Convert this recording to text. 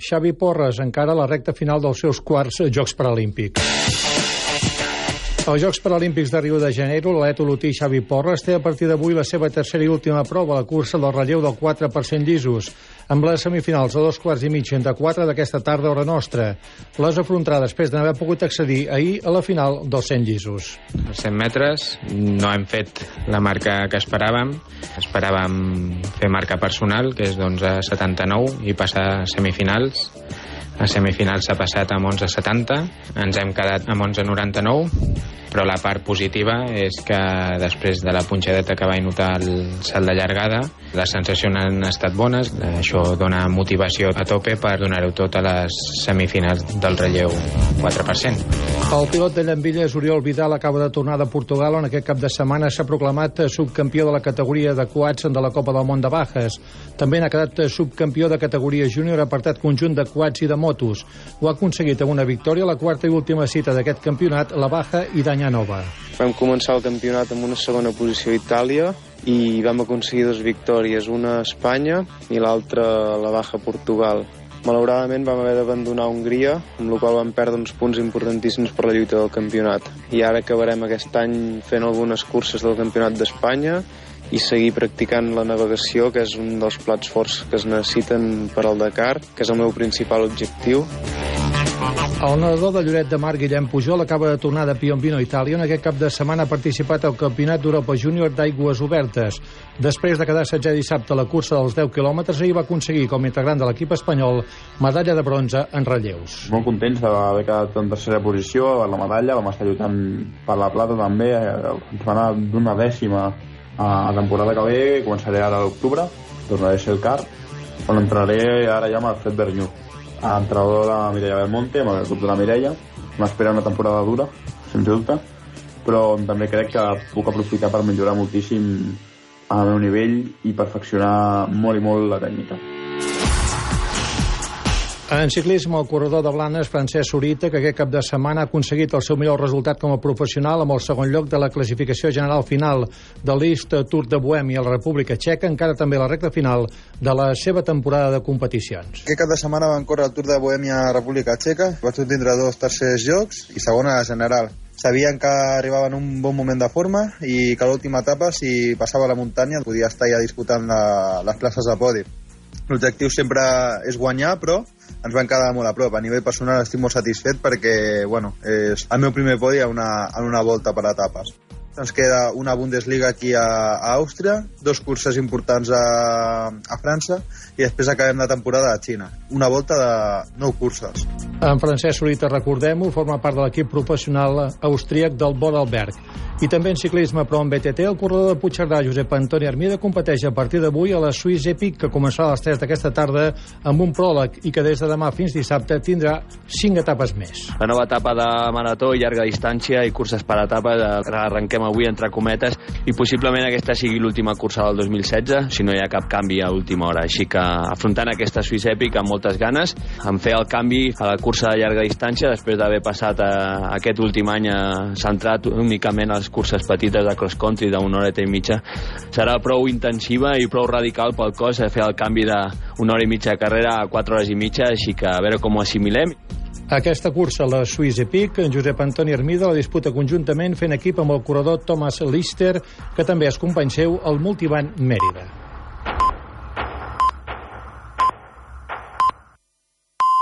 Xavi Porres encara a la recta final dels seus quarts Jocs Paralímpics. Als Jocs Paralímpics de Rio de Janeiro, l'atleta olotí Xavi Porres té a partir d'avui la seva tercera i última prova, la cursa del relleu del 4% llisos, amb les semifinals a dos quarts i mig entre quatre d'aquesta tarda hora nostra. Les afrontarà després d'haver pogut accedir ahir a la final dels 100 llisos. Els 100 metres no hem fet la marca que esperàvem. Esperàvem fer marca personal, que és d'11.79, i passar a semifinals a semifinals s'ha passat amb 11.70, ens hem quedat amb 11.99, però la part positiva és que després de la punxadeta que vaig notar el salt de llargada, les sensacions han estat bones, això dona motivació a tope per donar-ho tot a les semifinals del relleu 4%. El pilot de Llambilles, Oriol Vidal, acaba de tornar de Portugal, on aquest cap de setmana s'ha proclamat subcampió de la categoria de quads de la Copa del Món de Bajas. També n'ha quedat subcampió de categoria júnior apartat conjunt de quads i de motos. Ho ha aconseguit amb una victòria a la quarta i última cita d'aquest campionat, la Baja i Danya Nova. Vam començar el campionat amb una segona posició a Itàlia, i vam aconseguir dues victòries, una a Espanya i l'altra a la Baja Portugal. Malauradament vam haver d'abandonar Hongria, amb la qual vam perdre uns punts importantíssims per la lluita del campionat. I ara acabarem aquest any fent algunes curses del campionat d'Espanya i seguir practicant la navegació, que és un dels plats forts que es necessiten per al Dakar, que és el meu principal objectiu. El nedador de Lloret de Mar, Guillem Pujol, acaba de tornar de Piombino, Itàlia, on aquest cap de setmana ha participat al Campionat d'Europa Júnior d'aigües obertes. Després de quedar setzer dissabte a la cursa dels 10 quilòmetres, ahir va aconseguir, com a integrant de l'equip espanyol, medalla de bronze en relleus. Molt contents d'haver quedat en tercera posició per la medalla, vam estar lluitant per la plata també, eh, ens va anar d'una dècima a la temporada que ve, començaré ara a l'octubre, tornaré a ser el car, on entraré ara ja amb el Fred Bernyú a l'entrenador de la Mireia Belmonte, amb el grup de la Mireia. M'espera una temporada dura, sense dubte, però també crec que puc aprofitar per millorar moltíssim al meu nivell i perfeccionar molt i molt la tècnica. En ciclisme, el corredor de Blanes, Francesc Sorita, que aquest cap de setmana ha aconseguit el seu millor resultat com a professional amb el segon lloc de la classificació general final de l'East Tour de Bohèmia a la República Txeca, encara també la recta final de la seva temporada de competicions. Aquest cap de setmana van córrer el Tour de Bohèmia a la República Txeca, va tindre dos tercers jocs i segona general sabien que arribava en un bon moment de forma i que l'última etapa, si passava la muntanya, podia estar ja disputant la, les places de podi. L'objectiu sempre és guanyar, però ens van quedar molt a prop. A nivell personal estic molt satisfet perquè bueno, és el meu primer podi en una, en una volta per etapes. Ens queda una Bundesliga aquí a, a Àustria, dos curses importants a, a França i després acabem la temporada a Xina. Una volta de nou curses. En Francesc Solita, recordem-ho, forma part de l'equip professional austríac del Vorarlberg. I també en ciclisme, però en BTT, el corredor de Puigcerdà, Josep Antoni Armida, competeix a partir d'avui a la Swiss Epic, que començarà a les 3 d'aquesta tarda amb un pròleg i que des de demà fins dissabte tindrà 5 etapes més. La nova etapa de marató llarga distància i curses per etapes arrenquem avui entre cometes i possiblement aquesta sigui l'última cursa del 2016, si no hi ha cap canvi a última hora. Així que afrontant aquesta Swiss Epic amb moltes ganes, en fer el canvi a la cursa de llarga distància després d'haver passat a, eh, aquest últim any eh, centrat únicament als curses petites de cross country d'una horeta i mitja serà prou intensiva i prou radical pel cos a fer el canvi d'una hora i mitja de carrera a 4 hores i mitja, així que a veure com ho assimilem. Aquesta cursa, la Swiss Epic, en Josep Antoni Armida la disputa conjuntament fent equip amb el corredor Thomas Lister, que també és company seu al Multivan Mèrida.